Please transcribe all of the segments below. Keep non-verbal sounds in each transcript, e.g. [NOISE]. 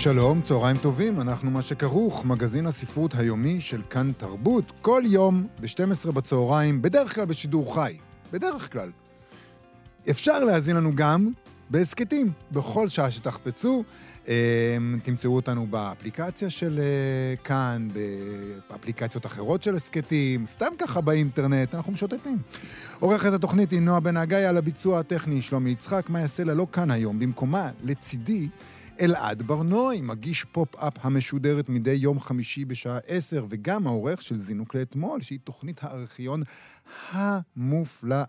שלום, צהריים טובים, אנחנו מה שכרוך, מגזין הספרות היומי של כאן תרבות, כל יום ב-12 בצהריים, בדרך כלל בשידור חי. בדרך כלל. אפשר להאזין לנו גם בהסכתים, בכל שעה שתחפצו. אמ, תמצאו אותנו באפליקציה של אה, כאן, באפליקציות אחרות של הסכתים, סתם ככה באינטרנט, אנחנו משוטטים. עורכת התוכנית היא נועה בן הגיא, על הביצוע הטכני שלומי יצחק, מה יעשה לה לא כאן היום, במקומה, לצידי. אלעד ברנועי, מגיש פופ-אפ המשודרת מדי יום חמישי בשעה עשר, וגם העורך של זינוק לאתמול, שהיא תוכנית הארכיון המופלאה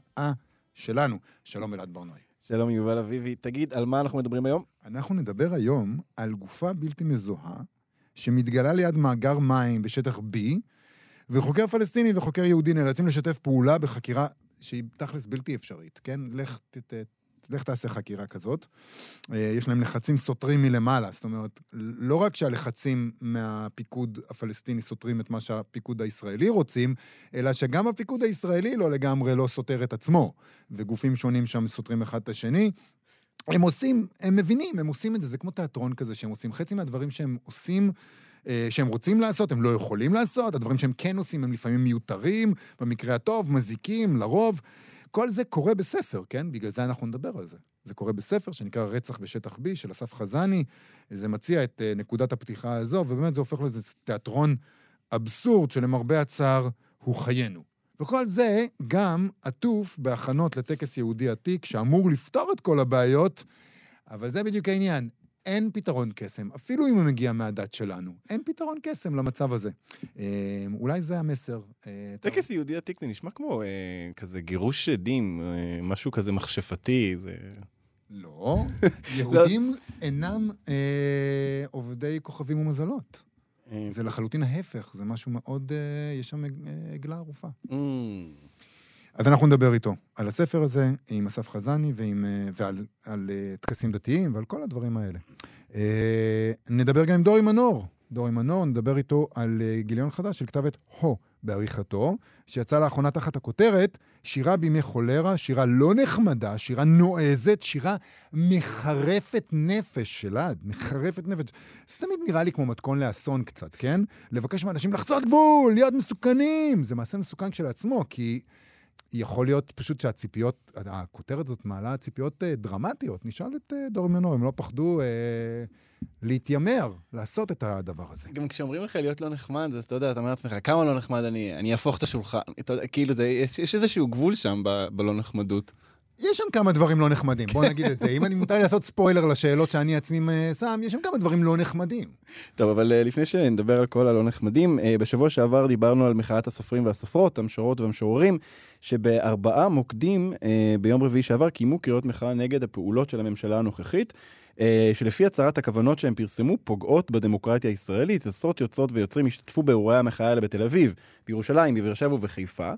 שלנו. שלום אלעד ברנועי. שלום יובל אביבי. תגיד, על מה אנחנו מדברים היום? אנחנו נדבר היום על גופה בלתי מזוהה, שמתגלה ליד מאגר מים בשטח B, וחוקר פלסטיני וחוקר יהודי נאלצים לשתף פעולה בחקירה שהיא תכלס בלתי אפשרית, כן? לך ת, לך תעשה חקירה כזאת. אה, יש להם לחצים סותרים מלמעלה, זאת אומרת, לא רק שהלחצים מהפיקוד הפלסטיני סותרים את מה שהפיקוד הישראלי רוצים, אלא שגם הפיקוד הישראלי לא לגמרי לא סותר את עצמו, וגופים שונים שם סותרים אחד את השני. הם עושים, הם מבינים, הם עושים את זה, זה כמו תיאטרון כזה שהם עושים. חצי מהדברים שהם עושים... אה, שהם רוצים לעשות, הם לא יכולים לעשות, הדברים שהם כן עושים הם לפעמים מיותרים, במקרה הטוב, מזיקים, לרוב. כל זה קורה בספר, כן? בגלל זה אנחנו נדבר על זה. זה קורה בספר שנקרא רצח בשטח B של אסף חזני. זה מציע את uh, נקודת הפתיחה הזו, ובאמת זה הופך לזה תיאטרון אבסורד שלמרבה הצער הוא חיינו. וכל זה גם עטוף בהכנות לטקס יהודי עתיק שאמור לפתור את כל הבעיות, אבל זה בדיוק העניין. אין פתרון קסם, אפילו אם הוא מגיע מהדת שלנו. אין פתרון קסם למצב הזה. אה, אולי זה המסר. אה, טקס יהודי עתיק זה נשמע כמו אה, כזה גירוש עדים, אה, משהו כזה מכשפתי, זה... לא, [LAUGHS] יהודים אינם אה, עובדי כוכבים ומזלות. אה, זה לחלוטין ההפך, זה משהו מאוד... אה, יש שם אה, עגלה ערופה. אז אנחנו נדבר איתו על הספר הזה, עם אסף חזני ועם, אה, ועל על אה, טקסים דתיים ועל כל הדברים האלה. אה, נדבר גם עם דורי מנור. דורי מנור, נדבר איתו על גיליון חדש של כתבת הו בעריכתו, שיצא לאחרונה תחת הכותרת שירה בימי חולרה, שירה לא נחמדה, שירה נועזת, שירה מחרפת נפש, אלעד, מחרפת נפש. זה תמיד נראה לי כמו מתכון לאסון קצת, כן? לבקש מאנשים לחצות גבול, להיות מסוכנים. זה מעשה מסוכן כשלעצמו, כי... יכול להיות פשוט שהציפיות, הכותרת הזאת מעלה ציפיות אה, דרמטיות. נשאל את אה, דור מנור, הם לא פחדו אה, להתיימר, לעשות את הדבר הזה. גם כשאומרים לך להיות לא נחמד, אז אתה יודע, אתה אומר לעצמך, כמה לא נחמד אני, אני אהפוך את השולחן. אתה יודע, כאילו, זה, יש, יש איזשהו גבול שם ב, בלא נחמדות. יש שם כמה דברים לא נחמדים, בוא נגיד את זה. אם אני מותר לי לעשות ספוילר לשאלות שאני עצמי אה, שם, יש שם כמה דברים לא נחמדים. טוב, אבל uh, לפני שנדבר על כל הלא נחמדים, uh, בשבוע שעבר דיברנו על מחאת הסופרים והסופרות, המשוררות והמשוררים, שבארבעה מוקדים uh, ביום רביעי שעבר קיימו קריאות מחאה נגד הפעולות של הממשלה הנוכחית. Uh, שלפי הצהרת הכוונות שהם פרסמו, פוגעות בדמוקרטיה הישראלית. עשרות יוצרות ויוצרים השתתפו באירועי המחאה האלה בתל אביב, בירושלים, בבאר שבע ובחיפה.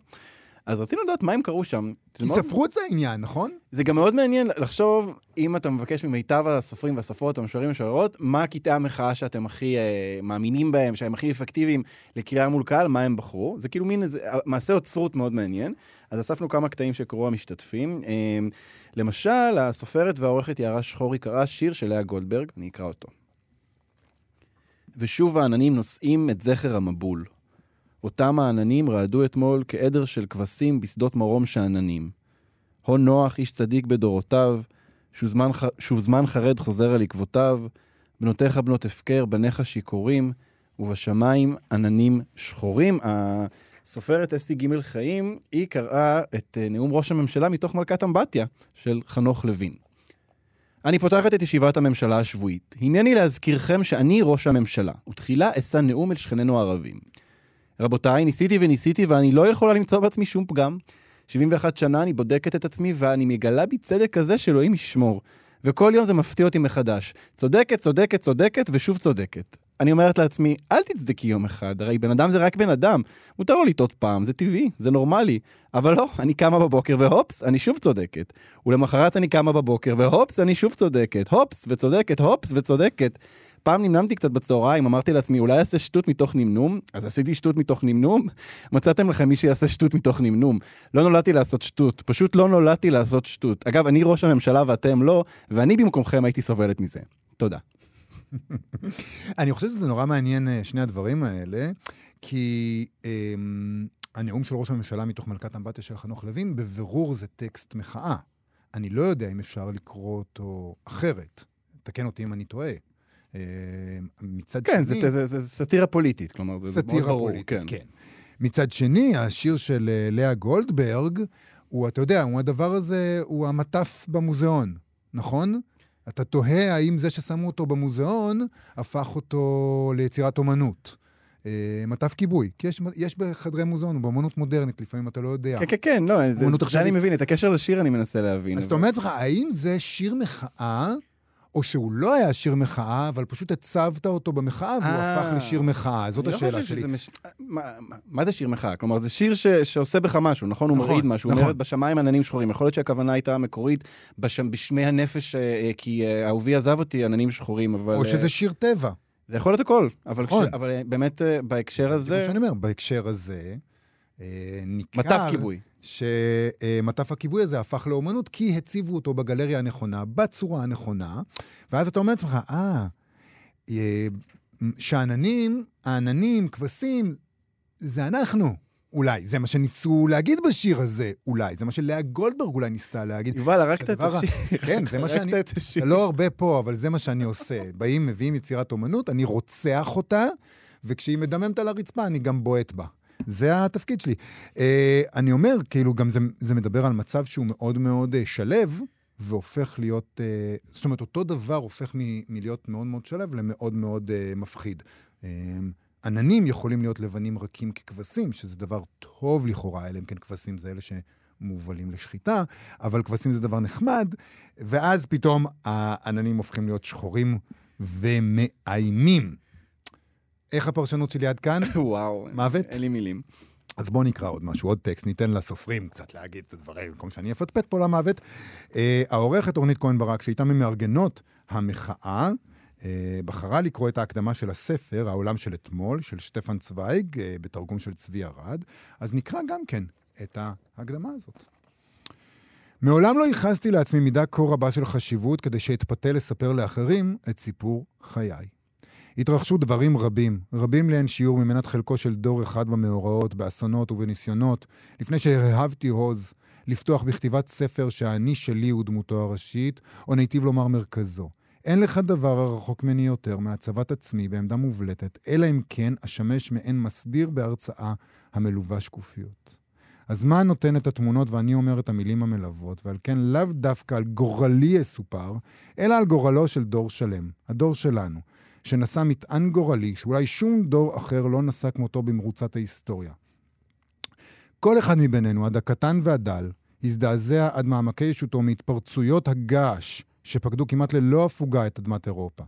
אז רצינו לדעת מה הם קראו שם. כי ספרות זה העניין, נכון? זה גם מאוד מעניין לחשוב, אם אתה מבקש ממיטב הסופרים והסופרות, המשוררים והמשוררות, מה קטעי המחאה שאתם הכי אה, מאמינים בהם, שהם הכי אפקטיביים לקריאה מול קהל, מה הם בחרו. זה כאילו מין איזה מעשה אוצרות מאוד מעניין. אז אספנו כמה קטעים שקראו המשתתפים. אה, למשל, הסופרת והעורכת יערה שחורי קראה שיר של לאה גולדברג, אני אקרא אותו. ושוב העננים נושאים את זכר המבול. אותם העננים רעדו אתמול כעדר של כבשים בשדות מרום שאננים. הון נוח, איש צדיק בדורותיו, שוב זמן, שוב זמן חרד חוזר על עקבותיו, בנותיך בנות הפקר, בניך שיכורים, ובשמיים עננים שחורים. הסופרת אסתי ג' חיים, היא קראה את אה, נאום ראש הממשלה מתוך מלכת אמבטיה של חנוך לוין. אני פותחת את ישיבת הממשלה השבועית. הנני להזכירכם שאני ראש הממשלה, ותחילה אשא נאום אל שכנינו הערבים. רבותיי, ניסיתי וניסיתי ואני לא יכולה למצוא בעצמי שום פגם. 71 שנה אני בודקת את עצמי ואני מגלה בי צדק כזה שאלוהים ישמור. וכל יום זה מפתיע אותי מחדש. צודקת, צודקת, צודקת ושוב צודקת. אני אומרת לעצמי, אל תצדקי יום אחד, הרי בן אדם זה רק בן אדם. מותר לו לטעות פעם, זה טבעי, זה נורמלי. אבל לא, אני קמה בבוקר והופס, אני שוב צודקת. ולמחרת אני קמה בבוקר והופס, אני שוב צודקת. הופס וצודקת, הופס וצודקת. פעם נמנמתי קצת בצהריים, אמרתי לעצמי, אולי אעשה שטות מתוך נמנום? אז עשיתי שטות מתוך נמנום? [LAUGHS] מצאתם לכם מי שיעשה שטות מתוך נמנום. לא נולדתי לעשות שטות, פשוט לא נולדתי לעשות שטות. אגב, אני ראש הממשלה ואתם לא, ואני במקומכם הייתי סובלת מזה. תודה. [LAUGHS] אני חושב שזה נורא מעניין, אה, שני הדברים האלה, כי אמ, הנאום של ראש הממשלה מתוך מלכת אמבטיה של חנוך לוין, בבירור זה טקסט מחאה. אני לא יודע אם אפשר לקרוא אותו אחרת. תקן אותי אם אני טועה. אמ, מצד כן, שני... זה, זה, זה, זה סאטירה פוליטית, כלומר, זה, מאוד ברור. פוליטית, כן. כן. מצד שני, השיר של אה, לאה גולדברג, הוא, אתה יודע, הוא הדבר הזה, הוא המטף במוזיאון, נכון? אתה תוהה האם זה ששמו אותו במוזיאון, הפך אותו ליצירת אומנות. אה, מטף כיבוי. כי יש, יש בחדרי מוזיאון, באמנות מודרנית, לפעמים אתה לא יודע. כן, כן, כן, לא, זה, זה. אני מבין, את הקשר לשיר אני מנסה להבין. אז אבל- אתה אומר לעצמך, האם זה שיר מחאה, או שהוא לא היה שיר מחאה, אבל פשוט הצבת אותו במחאה והוא אה. הפך לשיר מחאה? זאת לא השאלה שלי. מש... מה, מה, זה שיר מחאה? כלומר, זה שיר ש... שעושה בך משהו, נכון? הוא נכון, מרעיד משהו, הוא נכון. אומר בשמיים עננים שחורים. יכול להיות שהכוונה הייתה המקורית בש... בשמי הנפש, אה, אה, כי אה, אהובי עזב אותי, עננים שחורים, אבל... או שזה שיר טבע. זה יכול להיות הכל, אבל, נכון. כש... אבל אה, באמת בהקשר זה הזה, מה שאני אומר, בהקשר הזה, אה, ניכר... מטף כיבוי. שמטף הכיבוי הזה הפך לאומנות, כי הציבו אותו בגלריה הנכונה, בצורה הנכונה, ואז אתה אומר לעצמך, אה, אה, שאננים, העננים, כבשים, זה אנחנו. אולי, זה מה שניסו להגיד בשיר הזה, אולי. זה מה שלאה גולדברג אולי ניסתה להגיד. יובל, הרגת את השיר. [LAUGHS] כן, זה מה שאני... הרגת את השיר. אתה לא הרבה פה, אבל זה מה שאני עושה. באים, מביאים יצירת אומנות, אני רוצח אותה, וכשהיא מדממת על הרצפה, אני גם בועט בה. זה התפקיד שלי. Uh, אני אומר, כאילו, גם זה, זה מדבר על מצב שהוא מאוד מאוד uh, שלב, והופך להיות, uh, זאת אומרת, אותו דבר הופך מ- מלהיות מאוד מאוד שלב למאוד מאוד uh, מפחיד. Uh, עננים יכולים להיות לבנים רכים ככבשים, שזה דבר טוב לכאורה, אלא אם כן כבשים זה אלה שמובלים לשחיטה, אבל כבשים זה דבר נחמד, ואז פתאום העננים הופכים להיות שחורים ומאיימים. איך הפרשנות שלי עד כאן? [LAUGHS] וואו, מוות? אין לי מילים. אז בואו נקרא עוד משהו, עוד טקסט, ניתן לסופרים קצת להגיד את הדברים, במקום שאני אפטפט פה למוות. אה, העורכת אורנית כהן ברק, שהייתה ממארגנות המחאה, אה, בחרה לקרוא את ההקדמה של הספר, העולם של אתמול, של שטפן צוויג, אה, בתרגום של צבי ארד, אז נקרא גם כן את ההקדמה הזאת. מעולם לא ייחסתי לעצמי מידה כה רבה של חשיבות כדי שאתפתה לספר לאחרים את סיפור חיי. התרחשו דברים רבים, רבים לאין שיעור ממנת חלקו של דור אחד במאורעות, באסונות ובניסיונות, לפני שהרהבתי עוז לפתוח בכתיבת ספר שהאני שלי הוא דמותו הראשית, או ניטיב לומר מרכזו. אין לך דבר הרחוק ממני יותר מהצבת עצמי בעמדה מובלטת, אלא אם כן אשמש מעין מסביר בהרצאה המלווה שקופיות. הזמן נותן את התמונות ואני אומר את המילים המלוות, ועל כן לאו דווקא על גורלי יסופר, אלא על גורלו של דור שלם, הדור שלנו, שנשא מטען גורלי שאולי שום דור אחר לא נשא כמותו במרוצת ההיסטוריה. כל אחד מבינינו, עד הקטן והדל, הזדעזע עד מעמקי ישותו מהתפרצויות הגעש שפקדו כמעט ללא הפוגה את אדמת אירופה.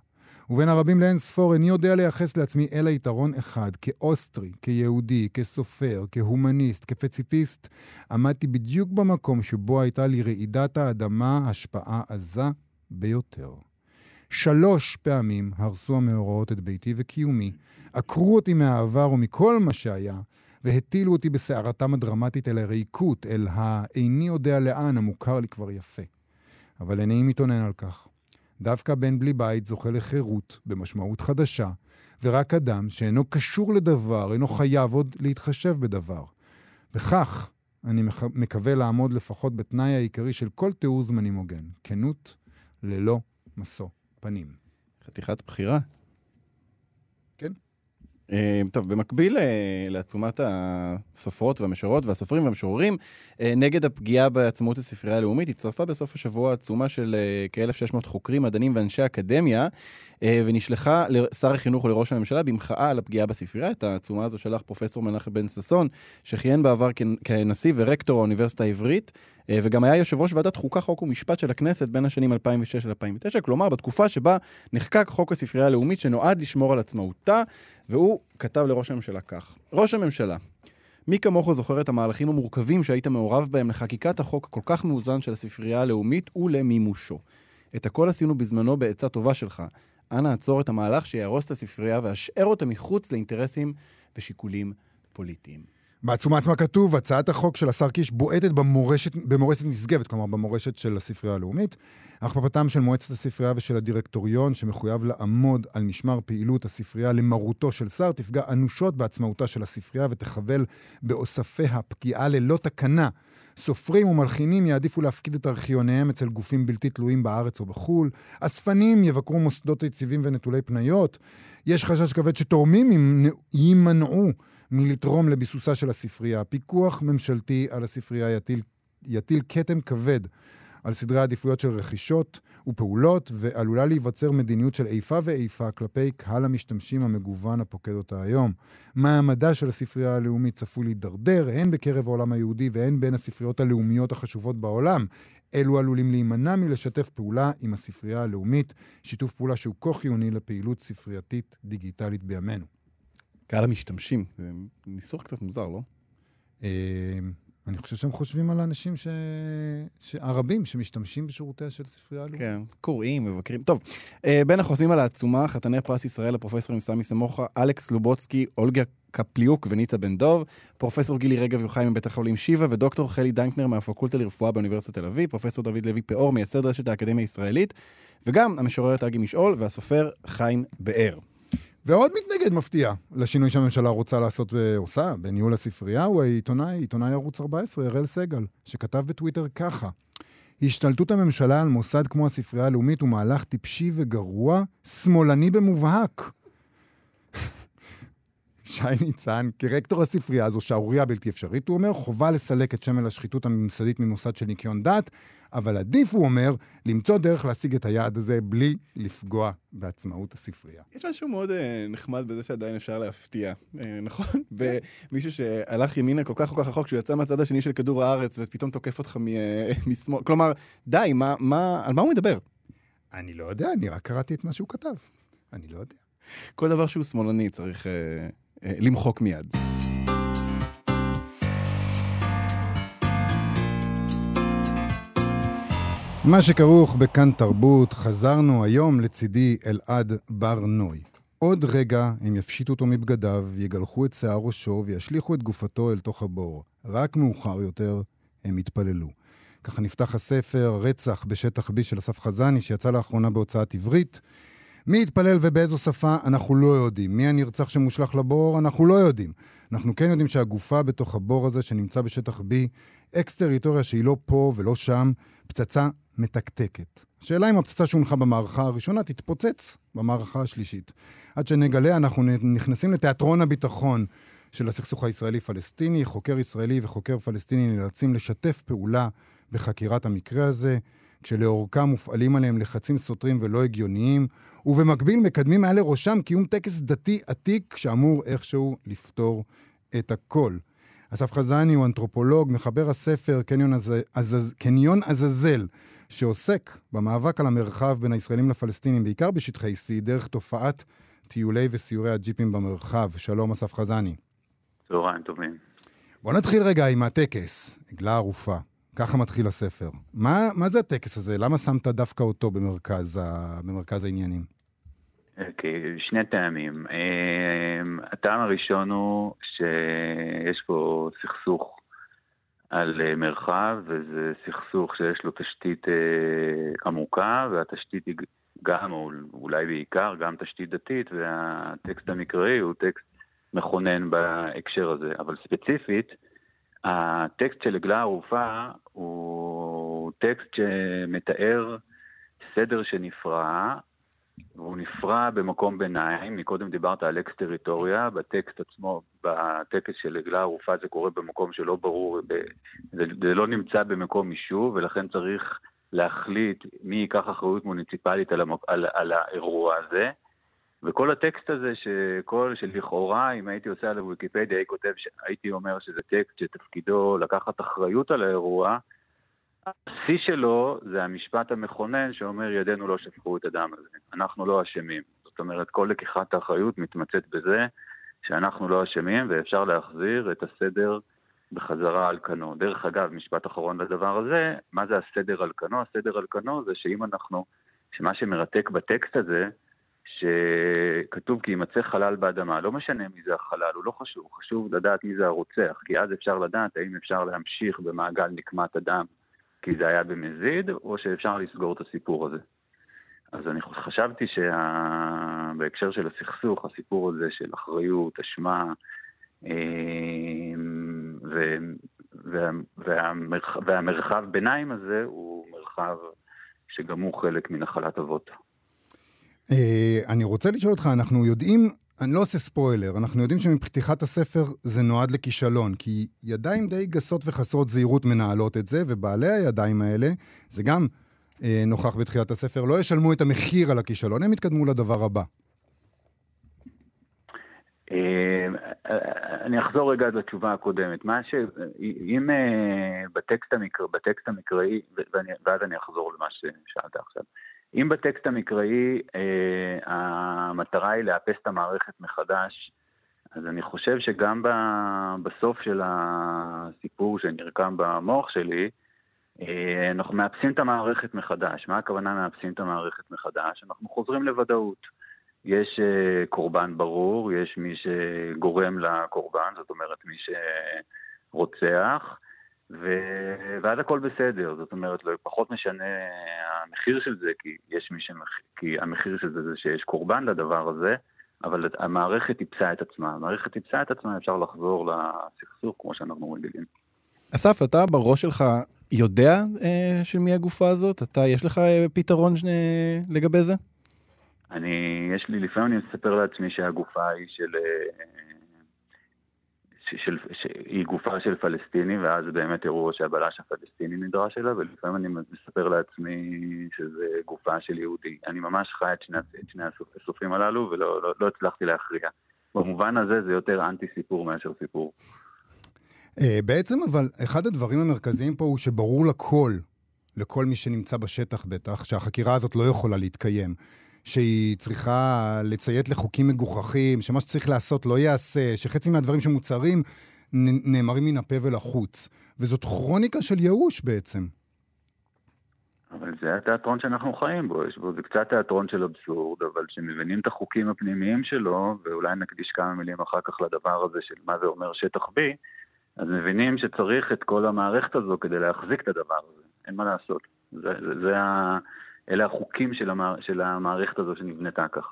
ובין הרבים לאין ספור איני יודע לייחס לעצמי אלא יתרון אחד, כאוסטרי, כיהודי, כסופר, כהומניסט, כפציפיסט, עמדתי בדיוק במקום שבו הייתה לרעידת האדמה השפעה עזה ביותר. שלוש פעמים הרסו המאורעות את ביתי וקיומי, עקרו אותי מהעבר ומכל מה שהיה, והטילו אותי בסערתם הדרמטית אל הריקות, אל האיני יודע לאן המוכר לי כבר יפה. אבל איני מתאונן על כך. דווקא בן בלי בית זוכה לחירות במשמעות חדשה, ורק אדם שאינו קשור לדבר, אינו חייב עוד להתחשב בדבר. וכך אני מקווה לעמוד לפחות בתנאי העיקרי של כל תיאור זמנים הוגן, כנות ללא משוא פנים. חתיכת בחירה. כן. אה, טוב, במקביל אה, לעצומת הסופרות והמשוררות והסופרים והמשוררים, אה, נגד הפגיעה בעצמאות הספרייה הלאומית, הצטרפה בסוף השבוע עצומה של אה, כ-1,600 חוקרים, מדענים ואנשי אקדמיה, ונשלחה לשר החינוך ולראש הממשלה במחאה על הפגיעה בספרייה. את העצומה הזו שלח פרופסור מנחם בן ששון, שכיהן בעבר כנ- כנשיא ורקטור האוניברסיטה העברית, וגם היה יושב ראש ועדת חוקה, חוק ומשפט של הכנסת בין השנים 2006 ל-2009, כלומר, בתקופה שבה נחקק חוק הספרייה הלאומית שנועד לשמור על עצמאותה, והוא כתב לראש הממשלה כך: ראש הממשלה, מי כמוך זוכר את המהלכים המורכבים שהיית מעורב בהם לחקיקת החוק הכל כך מאוזן של הספרייה הלאומית ולמימושו. את הכל עשינו בזמנו בעצה טובה שלך. אנא עצור את המהלך שיהרוס את הספרייה והשאר אותה מחוץ לאינטרסים ושיקולים פוליטיים. בעצומה עצמה כתוב, הצעת החוק של השר קיש בועטת במורשת, במורשת נשגבת, כלומר במורשת של הספרייה הלאומית. הכפפתם של מועצת הספרייה ושל הדירקטוריון, שמחויב לעמוד על משמר פעילות הספרייה למרותו של שר, תפגע אנושות בעצמאותה של הספרייה ותחבל באוספיה פגיעה ללא תקנה. סופרים ומלחינים יעדיפו להפקיד את ארכיוניהם אצל גופים בלתי תלויים בארץ או בחו"ל. אספנים יבקרו מוסדות יציבים ונטולי פניות. יש חשש כבד שתורמים יימנעו מלתרום לביסוסה של הספרייה. פיקוח ממשלתי על הספרייה יטיל, כתם כבד על סדרי העדיפויות של רכישות ופעולות, ועלולה להיווצר מדיניות של איפה ואיפה כלפי קהל המשתמשים המגוון הפוקד אותה היום. מעמדה של הספרייה הלאומית צפוי להידרדר, הן בקרב העולם היהודי והן בין הספריות הלאומיות החשובות בעולם. אלו עלולים להימנע מלשתף פעולה עם הספרייה הלאומית, שיתוף פעולה שהוא כה חיוני לפעילות ספרייתית דיגיטלית בימינו. קהל המשתמשים, זה ניסוח קצת מוזר, לא? אני חושב שהם חושבים על האנשים ש... ש... הרבים שמשתמשים בשירותיה של ספרייה הלאומית. כן, קוראים, מבקרים. טוב, אה, בין החותמים על העצומה, חתני פרס ישראל, הפרופסורים סמי סמוכה, אלכס לובוצקי, אולגה קפליוק וניצה בן דוב, פרופסור גילי רגב יוחאי מבית החולים שיבא ודוקטור חלי דנקנר מהפקולטה לרפואה באוניברסיטת תל אביב, פרופסור דוד לוי פאור, מייסד רשת האקדמיה הישראלית, וגם המשוררת אגי משעול והסופר חיים באר. ועוד מתנגד מפתיע לשינוי שהממשלה רוצה לעשות ועושה בניהול הספרייה הוא העיתונאי, עיתונאי ערוץ 14, אראל סגל, שכתב בטוויטר ככה: השתלטות הממשלה על מוסד כמו הספרייה הלאומית הוא מהלך טיפשי וגרוע, שמאלני במובהק. שי ניצן, כרקטור הספרייה זו שערורייה בלתי אפשרית, הוא אומר, חובה לסלק את שמל השחיתות הממסדית ממוסד של ניקיון דת, אבל עדיף, הוא אומר, למצוא דרך להשיג את היעד הזה בלי לפגוע בעצמאות הספרייה. יש משהו מאוד uh, נחמד בזה שעדיין אפשר להפתיע, uh, נכון? [LAUGHS] ומישהו שהלך ימינה כל כך כל כך רחוק, שהוא יצא מהצד השני של כדור הארץ ופתאום תוקף אותך אה, [LAUGHS] משמאל. כלומר, די, מה, מה, על מה הוא מדבר? אני לא יודע, אני רק קראתי את מה שהוא כתב. אני לא יודע. כל דבר שהוא שמאלני צריך... אה, למחוק מיד. מה שכרוך בכאן תרבות, חזרנו היום לצידי אלעד בר נוי. עוד רגע הם יפשיטו אותו מבגדיו, יגלחו את שיער ראשו וישליכו את גופתו אל תוך הבור. רק מאוחר יותר הם יתפללו. ככה נפתח הספר רצח בשטח B של אסף חזני, שיצא לאחרונה בהוצאת עברית. מי יתפלל ובאיזו שפה, אנחנו לא יודעים. מי הנרצח שמושלך לבור, אנחנו לא יודעים. אנחנו כן יודעים שהגופה בתוך הבור הזה, שנמצא בשטח B, אקס-טריטוריה שהיא לא פה ולא שם, פצצה מתקתקת. השאלה אם הפצצה שהונחה במערכה הראשונה תתפוצץ במערכה השלישית. עד שנגלה, אנחנו נכנסים לתיאטרון הביטחון של הסכסוך הישראלי-פלסטיני. חוקר ישראלי וחוקר פלסטיני נאלצים לשתף פעולה בחקירת המקרה הזה. כשלאורכה מופעלים עליהם לחצים סותרים ולא הגיוניים, ובמקביל מקדמים מעל לראשם קיום טקס דתי עתיק שאמור איכשהו לפתור את הכל. אסף חזני הוא אנתרופולוג, מחבר הספר קניון, עז... עז... קניון עזאזל, שעוסק במאבק על המרחב בין הישראלים לפלסטינים, בעיקר בשטחי C, דרך תופעת טיולי וסיורי הג'יפים במרחב. שלום, אסף חזני. צהריים טובים. בוא נתחיל רגע עם הטקס, עגלה ערופה. ככה מתחיל הספר. מה, מה זה הטקס הזה? למה שמת דווקא אותו במרכז, ה, במרכז העניינים? אוקיי, okay, שני טעמים. אמ, הטעם הראשון הוא שיש פה סכסוך על אה, מרחב, וזה סכסוך שיש לו תשתית אה, עמוקה, והתשתית היא גם, או אולי בעיקר, גם תשתית דתית, והטקסט המקראי הוא טקסט מכונן בהקשר הזה. אבל ספציפית, הטקסט של עגלה ערופה הוא טקסט שמתאר סדר שנפרע, והוא נפרע במקום ביניים. מקודם דיברת על אקס טריטוריה, בטקסט עצמו, בטקסט של עגלה ערופה זה קורה במקום שלא ברור, זה, זה לא נמצא במקום יישוב, ולכן צריך להחליט מי ייקח אחריות מוניציפלית על, המק, על, על האירוע הזה. וכל הטקסט הזה, שכל, שלכאורה, אם הייתי עושה עליו ויקיפדיה, הייתי כותב, הייתי אומר שזה טקסט שתפקידו לקחת אחריות על האירוע, השיא שלו זה המשפט המכונן שאומר ידינו לא שפכו את הדם הזה, אנחנו לא אשמים. זאת אומרת, כל לקיחת האחריות מתמצאת בזה שאנחנו לא אשמים ואפשר להחזיר את הסדר בחזרה על כנו. דרך אגב, משפט אחרון לדבר הזה, מה זה הסדר על כנו? הסדר על כנו זה שאם אנחנו, שמה שמרתק בטקסט הזה, שכתוב כי יימצא חלל באדמה, לא משנה מי זה החלל, הוא לא חשוב, חשוב לדעת מי זה הרוצח, כי אז אפשר לדעת האם אפשר להמשיך במעגל נקמת הדם כי זה היה במזיד, או שאפשר לסגור את הסיפור הזה. אז אני חשבתי שבהקשר של הסכסוך, הסיפור הזה של אחריות, אשמה, אמ, והמרחב, והמרחב ביניים הזה הוא מרחב שגם הוא חלק מנחלת אבות. אה, אני רוצה לשאול אותך, אנחנו יודעים, אני לא עושה ספוילר, אנחנו יודעים שמפתיחת הספר זה נועד לכישלון, כי ידיים די גסות וחסרות זהירות מנהלות את זה, ובעלי הידיים האלה, זה גם אה, נוכח בתחילת הספר, לא ישלמו את המחיר על הכישלון, הם יתקדמו לדבר הבא. אה, אני אחזור רגע לתשובה הקודמת. מה ש... אם אה, בטקסט, המקר... בטקסט המקראי, ואז אני אחזור למה ששאלת עכשיו. אם בטקסט המקראי אה, המטרה היא לאפס את המערכת מחדש, אז אני חושב שגם ב... בסוף של הסיפור שנרקם במוח שלי, אה, אנחנו מאפסים את המערכת מחדש. מה הכוונה מאפסים את המערכת מחדש? אנחנו חוזרים לוודאות. יש uh, קורבן ברור, יש מי שגורם לקורבן, זאת אומרת מי שרוצח, ו... ואז הכל בסדר, זאת אומרת, לא פחות משנה המחיר של זה, כי, יש מי שמח... כי המחיר של זה זה שיש קורבן לדבר הזה, אבל המערכת טיפסה את עצמה. המערכת טיפסה את עצמה, אפשר לחזור לסכסוך כמו שאנחנו רגילים. אסף, אתה בראש שלך יודע אה, של מי הגופה הזאת? אתה, יש לך אה, פתרון שני, לגבי זה? אני, יש לי, לפעמים אני מספר לעצמי שהגופה היא של... של, שהיא גופה של פלסטיני, ואז באמת אירוע שהבלש הפלסטיני נדרש אליה, ולפעמים אני מספר לעצמי שזה גופה של יהודי. אני ממש חי את שני, את שני הסופים הללו, ולא לא, לא הצלחתי להכריע. במובן הזה זה יותר אנטי סיפור מאשר סיפור. אה, בעצם אבל אחד הדברים המרכזיים פה הוא שברור לכל, לכל מי שנמצא בשטח בטח, שהחקירה הזאת לא יכולה להתקיים. שהיא צריכה לציית לחוקים מגוחכים, שמה שצריך לעשות לא ייעשה, שחצי מהדברים שמוצהרים נאמרים מן הפה ולחוץ. וזאת כרוניקה של ייאוש בעצם. אבל זה התיאטרון שאנחנו חיים בו, יש בו, זה קצת תיאטרון של אבסורד, אבל כשמבינים את החוקים הפנימיים שלו, ואולי נקדיש כמה מילים אחר כך לדבר הזה של מה זה אומר שטח B, אז מבינים שצריך את כל המערכת הזו כדי להחזיק את הדבר הזה, אין מה לעשות. זה, זה, זה. אלה החוקים של, המע... של המערכת הזו שנבנתה כך.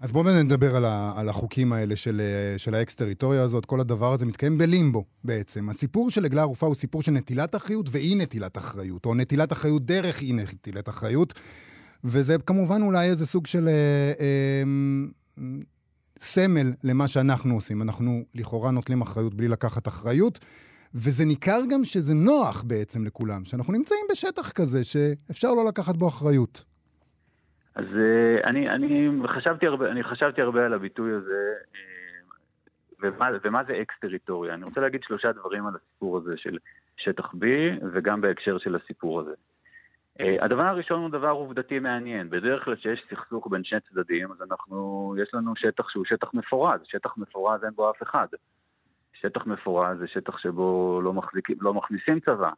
אז בואו נדבר על, ה, על החוקים האלה של, של האקס-טריטוריה הזאת. כל הדבר הזה מתקיים בלימבו בעצם. הסיפור של עגלה ערופה הוא סיפור של נטילת אחריות ואי נטילת אחריות, או נטילת אחריות דרך אי נטילת אחריות. וזה כמובן אולי איזה סוג של אה, אה, סמל למה שאנחנו עושים. אנחנו לכאורה נוטלים אחריות בלי לקחת אחריות. וזה ניכר גם שזה נוח בעצם לכולם, שאנחנו נמצאים בשטח כזה שאפשר לא לקחת בו אחריות. אז אה, אני, אני, חשבתי הרבה, אני חשבתי הרבה על הביטוי הזה, אה, ומה, ומה זה אקס-טריטוריה. אני רוצה להגיד שלושה דברים על הסיפור הזה של שטח B, וגם בהקשר של הסיפור הזה. אה, הדבר הראשון הוא דבר עובדתי מעניין. בדרך כלל כשיש סכסוך בין שני צדדים, אז אנחנו, יש לנו שטח שהוא שטח מפורז. שטח מפורז אין בו אף אחד. שטח מפורז זה שטח שבו לא, מחזיק, לא מכניסים צבא.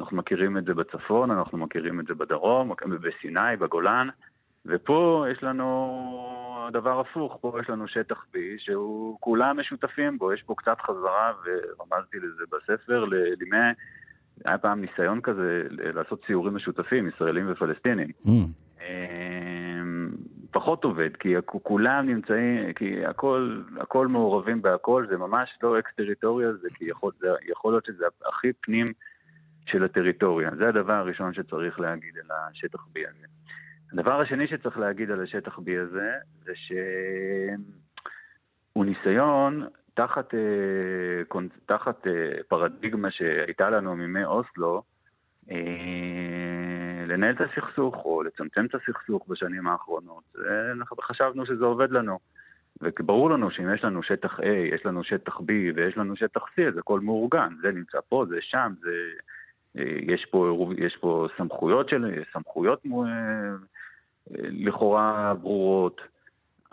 אנחנו מכירים את זה בצפון, אנחנו מכירים את זה בדרום, בסיני, בגולן, ופה יש לנו דבר הפוך, פה יש לנו שטח B שהוא כולם משותפים בו, יש פה קצת חזרה, ורמזתי לזה בספר, לימי, היה פעם ניסיון כזה לעשות ציורים משותפים, ישראלים ופלסטינים. Mm. פחות עובד, כי כולם נמצאים, כי הכל, הכל מעורבים בהכל, זה ממש לא אקס-טריטוריה, זה כי יכול, זה יכול להיות שזה הכי פנים של הטריטוריה. זה הדבר הראשון שצריך להגיד על השטח B הזה. הדבר השני שצריך להגיד על השטח B הזה, זה שהוא ניסיון תחת, אה, תחת אה, פרדיגמה שהייתה לנו מימי אוסלו, אה, לנהל את הסכסוך או לצמצם את הסכסוך בשנים האחרונות. אנחנו חשבנו שזה עובד לנו. וברור לנו שאם יש לנו שטח A, יש לנו שטח B ויש לנו שטח C, אז הכל מאורגן. זה נמצא פה, זה שם, זה יש פה, יש פה סמכויות של, סמכויות לכאורה ברורות,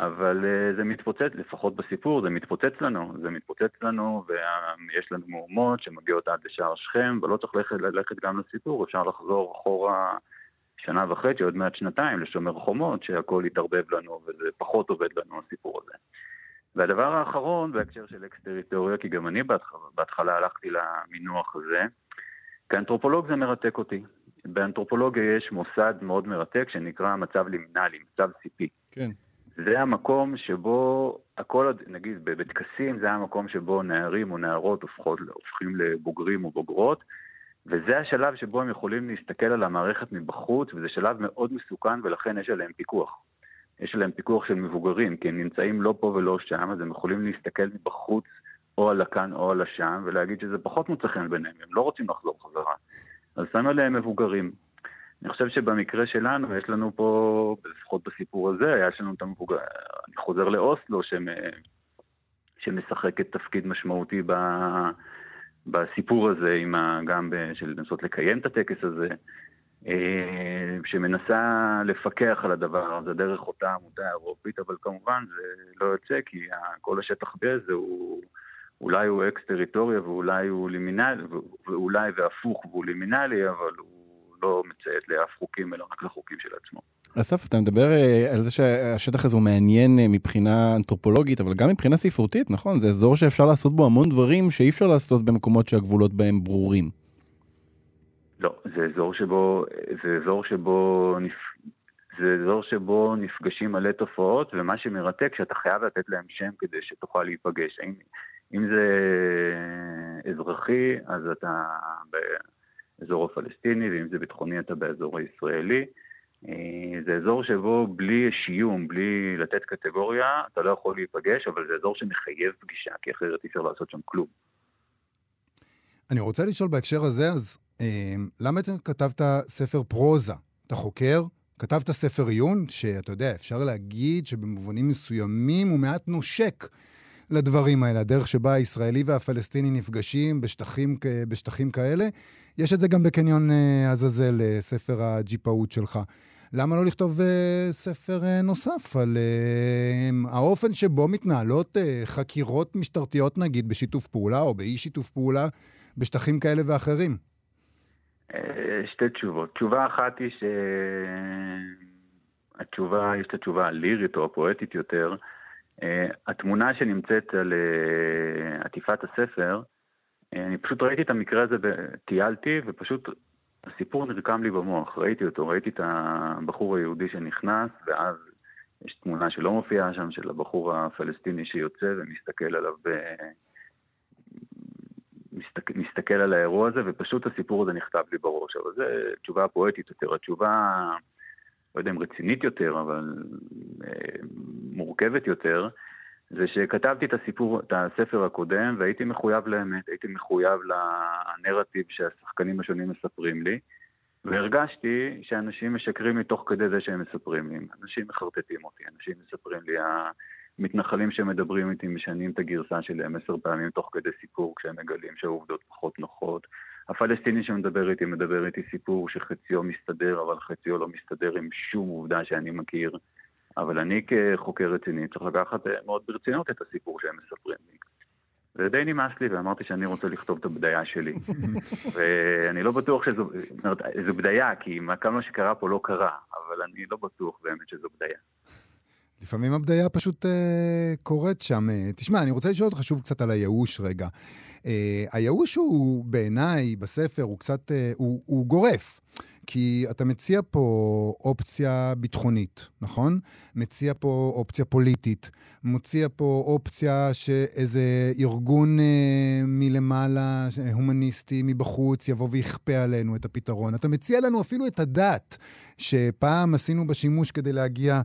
אבל זה מתפוצץ, לפחות בסיפור, זה מתפוצץ לנו, זה מתפוצץ לנו, ויש לנו מהומות שמגיעות עד לשער שכם, ולא צריך ללכת, ללכת גם לסיפור, אפשר לחזור אחורה שנה וחצי, עוד מעט שנתיים, לשומר חומות, שהכל יתערבב לנו, וזה פחות עובד לנו הסיפור הזה. והדבר האחרון, בהקשר של אקס-טריטוריה, כי גם אני בהתחלה, בהתחלה הלכתי למינוח הזה, כאנתרופולוג זה מרתק אותי. באנתרופולוגיה יש מוסד מאוד מרתק שנקרא מצב לימינלי, מצב סיפי. כן. זה המקום שבו הכל, נגיד בטקסים, זה המקום שבו נערים או נערות הופכות, הופכים לבוגרים או בוגרות, וזה השלב שבו הם יכולים להסתכל על המערכת מבחוץ, וזה שלב מאוד מסוכן ולכן יש עליהם פיקוח. יש עליהם פיקוח של מבוגרים, כי הם נמצאים לא פה ולא שם, אז הם יכולים להסתכל מבחוץ או על הכאן או על השם, ולהגיד שזה פחות מוצא חן ביניהם, הם לא רוצים לחזור חזרה. אז שם עליהם מבוגרים. אני חושב שבמקרה שלנו, יש לנו פה, לפחות בסיפור הזה, היה לנו את המבוגר... אני חוזר לאוסלו, שמשחקת תפקיד משמעותי ב... בסיפור הזה, ה... גם של לנסות לקיים את הטקס הזה. אה, שמנסה לפקח על הדבר הזה דרך אותה עמותה אירופית, אבל כמובן זה לא יוצא כי כל השטח B הזה הוא, אולי הוא אקס-טריטוריה ואולי הוא לימינלי, ואולי והפוך והוא לימינלי, אבל הוא לא מציית לאף חוקים אלא רק לחוקים של עצמו. אסף, אתה מדבר אה, על זה שהשטח הזה הוא מעניין אה, מבחינה אנתרופולוגית, אבל גם מבחינה ספרותית, נכון? זה אזור שאפשר לעשות בו המון דברים שאי אפשר לעשות במקומות שהגבולות בהם ברורים. לא, זה אזור שבו, זה אזור שבו, נפ... זה אזור שבו נפגשים מלא תופעות, ומה שמרתק, שאתה חייב לתת להם שם כדי שתוכל להיפגש. אם, אם זה אזרחי, אז אתה באזור הפלסטיני, ואם זה ביטחוני, אתה באזור הישראלי. אה, זה אזור שבו בלי שיום, בלי לתת קטגוריה, אתה לא יכול להיפגש, אבל זה אזור שמחייב פגישה, כי אחרת אי אפשר לעשות שם כלום. אני רוצה לשאול בהקשר הזה, אז אמ, למה בעצם כתבת ספר פרוזה? אתה חוקר, כתבת ספר עיון, שאתה יודע, אפשר להגיד שבמובנים מסוימים הוא מעט נושק לדברים האלה, הדרך שבה הישראלי והפלסטיני נפגשים בשטחים, בשטחים כאלה. יש את זה גם בקניון אה, עזאזל, אה, ספר הג'יפאות שלך. למה לא לכתוב uh, ספר נוסף על האופן שבו מתנהלות חקירות משטרתיות, נגיד, בשיתוף פעולה או באי שיתוף פעולה בשטחים כאלה ואחרים? אה, שתי תשובות. תשובה אחת היא שהתשובה, יש את התשובה הלירית או הפואטית יותר. אה, התמונה שנמצאת על אה, עטיפת הספר, אני פשוט ראיתי את המקרה הזה, טיילתי, ופשוט הסיפור נרקם לי במוח. ראיתי אותו, ראיתי את הבחור היהודי שנכנס, ואז יש תמונה שלא מופיעה שם, של הבחור הפלסטיני שיוצא ומסתכל עליו מסתכל, מסתכל על האירוע הזה, ופשוט הסיפור הזה נכתב לי בראש. אבל זו תשובה פואטית יותר. התשובה, לא יודע אם רצינית יותר, אבל אה, מורכבת יותר, זה שכתבתי את הסיפור, את הספר הקודם, והייתי מחויב לאמת, הייתי מחויב לנרטיב שהשחקנים השונים מספרים לי, והרגשתי שאנשים משקרים לי תוך כדי זה שהם מספרים לי. אנשים מחרטטים אותי, אנשים מספרים לי, מתנחלים שמדברים איתי משנים את הגרסה שלהם עשר פעמים תוך כדי סיפור כשהם מגלים שהעובדות פחות נוחות. הפלסטיני שמדבר איתי מדבר איתי סיפור שחציו מסתדר אבל חציו לא מסתדר עם שום עובדה שאני מכיר. אבל אני כחוקר רציני צריך לקחת אה, מאוד ברצינות את הסיפור שהם מספרים לי. זה די נמאס לי ואמרתי שאני רוצה לכתוב את הבדיה שלי. [LAUGHS] ואני לא בטוח שזו, זו בדיה, כי כמה שקרה פה לא קרה, אבל אני לא בטוח באמת שזו בדיה. לפעמים הבדיה פשוט אה, קורית שם. אה, תשמע, אני רוצה לשאול אותך שוב קצת על הייאוש רגע. אה, הייאוש הוא בעיניי, בספר, הוא קצת, אה, הוא, הוא גורף. כי אתה מציע פה אופציה ביטחונית, נכון? מציע פה אופציה פוליטית, מציע פה אופציה שאיזה ארגון אה, מלמעלה, הומניסטי, מבחוץ, יבוא ויכפה עלינו את הפתרון. אתה מציע לנו אפילו את הדת, שפעם עשינו בה שימוש כדי להגיע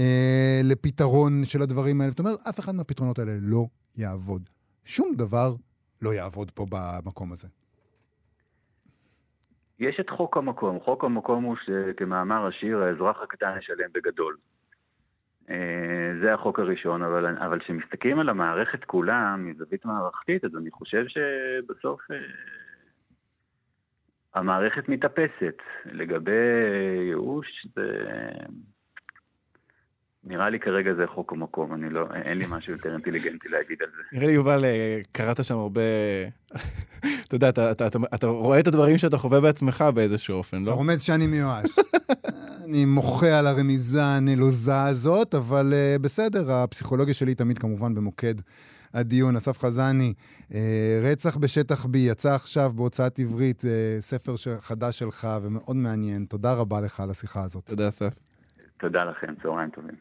אה, לפתרון של הדברים האלה. זאת אומרת, אף אחד מהפתרונות האלה לא יעבוד. שום דבר לא יעבוד פה במקום הזה. יש את חוק המקום. חוק המקום הוא שכמאמר השיר, האזרח הקטן ישלם בגדול. אה, זה החוק הראשון, אבל כשמסתכלים על המערכת כולה מזווית מערכתית, אז אני חושב שבסוף אה, המערכת מתאפסת. לגבי ייאוש, זה... נראה לי כרגע זה חוק המקום, אני לא, אין לי משהו יותר אינטליגנטי להגיד על זה. נראה לי, יובל, אה, קראת שם הרבה... אתה יודע, אתה, אתה, אתה, אתה רואה את הדברים שאתה חווה בעצמך באיזשהו אופן, לא? רומז שאני מיואש. [LAUGHS] אני מוחה על הרמיזה הנלוזה הזאת, אבל uh, בסדר, הפסיכולוגיה שלי תמיד כמובן במוקד הדיון. אסף חזני, uh, רצח בשטח B, יצא עכשיו בהוצאת עברית, uh, ספר חדש שלך ומאוד מעניין. תודה רבה לך על השיחה הזאת. תודה, אסף. תודה לכם, צהריים טובים.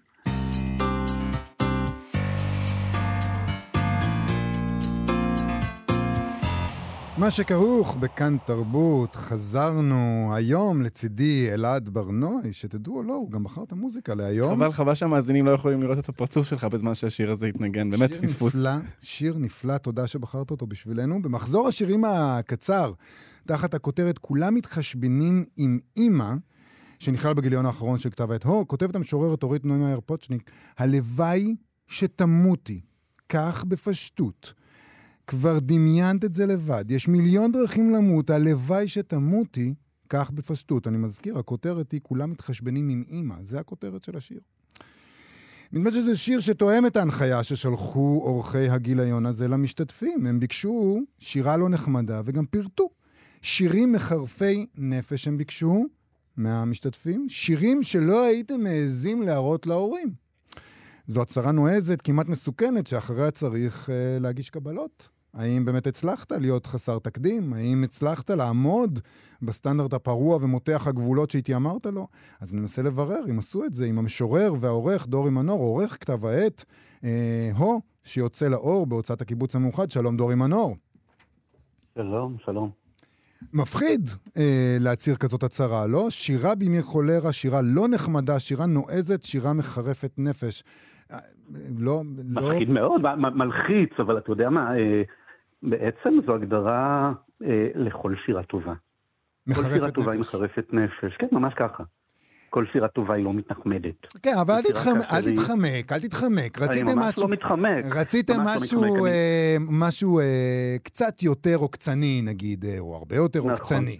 מה שכרוך בכאן תרבות, חזרנו היום לצידי אלעד ברנועי, שתדעו או לא, הוא גם בחר את המוזיקה להיום. חבל, חבל שהמאזינים לא יכולים לראות את הפרצוף שלך בזמן שהשיר הזה התנגן, באמת שיר פספוס. נפלא, שיר נפלא, תודה שבחרת אותו בשבילנו. במחזור השירים הקצר, תחת הכותרת "כולם מתחשבנים עם אימא", שנכלל בגיליון האחרון של כתב העת הו, כותבת המשוררת אורית נוימאייר פוצ'ניק, הלוואי שתמותי, כך בפשטות. כבר דמיינת את זה לבד. יש מיליון דרכים למות, הלוואי שתמותי, כך בפשטות. אני מזכיר, הכותרת היא כולם מתחשבנים עם אימא, זה הכותרת של השיר. נדמה שזה שיר שתואם את ההנחיה ששלחו אורחי הגיליון הזה למשתתפים. הם ביקשו שירה לא נחמדה וגם פירטו. שירים מחרפי נפש הם ביקשו מהמשתתפים, שירים שלא הייתם מעזים להראות להורים. זו הצהרה נועזת, כמעט מסוכנת, שאחריה צריך אה, להגיש קבלות. האם באמת הצלחת להיות חסר תקדים? האם הצלחת לעמוד בסטנדרט הפרוע ומותח הגבולות שהתיימרת לו? אז ננסה לברר אם עשו את זה עם המשורר והעורך דורי מנור, עורך כתב העת, אה, הו, שיוצא לאור בהוצאת הקיבוץ המאוחד. שלום דורי מנור. שלום, שלום. מפחיד אה, להצהיר כזאת הצהרה, לא? שירה בימי חולרה, שירה לא נחמדה, שירה נועזת, שירה מחרפת נפש. אה, לא, לא... מפחיד מאוד, מלחיץ, אבל אתה יודע מה, אה, בעצם זו הגדרה אה, לכל שירה טובה. כל שירה טובה היא. מחרפת נפש, כן, ממש ככה. כל שירה טובה היא לא מתנחמדת. כן, אבל אל תתחמק, אל תתחמק, אל תתחמק. אני רציתם ממש משהו... לא מתחמק. רציתם ממש לא משהו, אני- אה, משהו אה, קצת יותר עוקצני, נגיד, אה, או הרבה יותר נכון. עוקצני.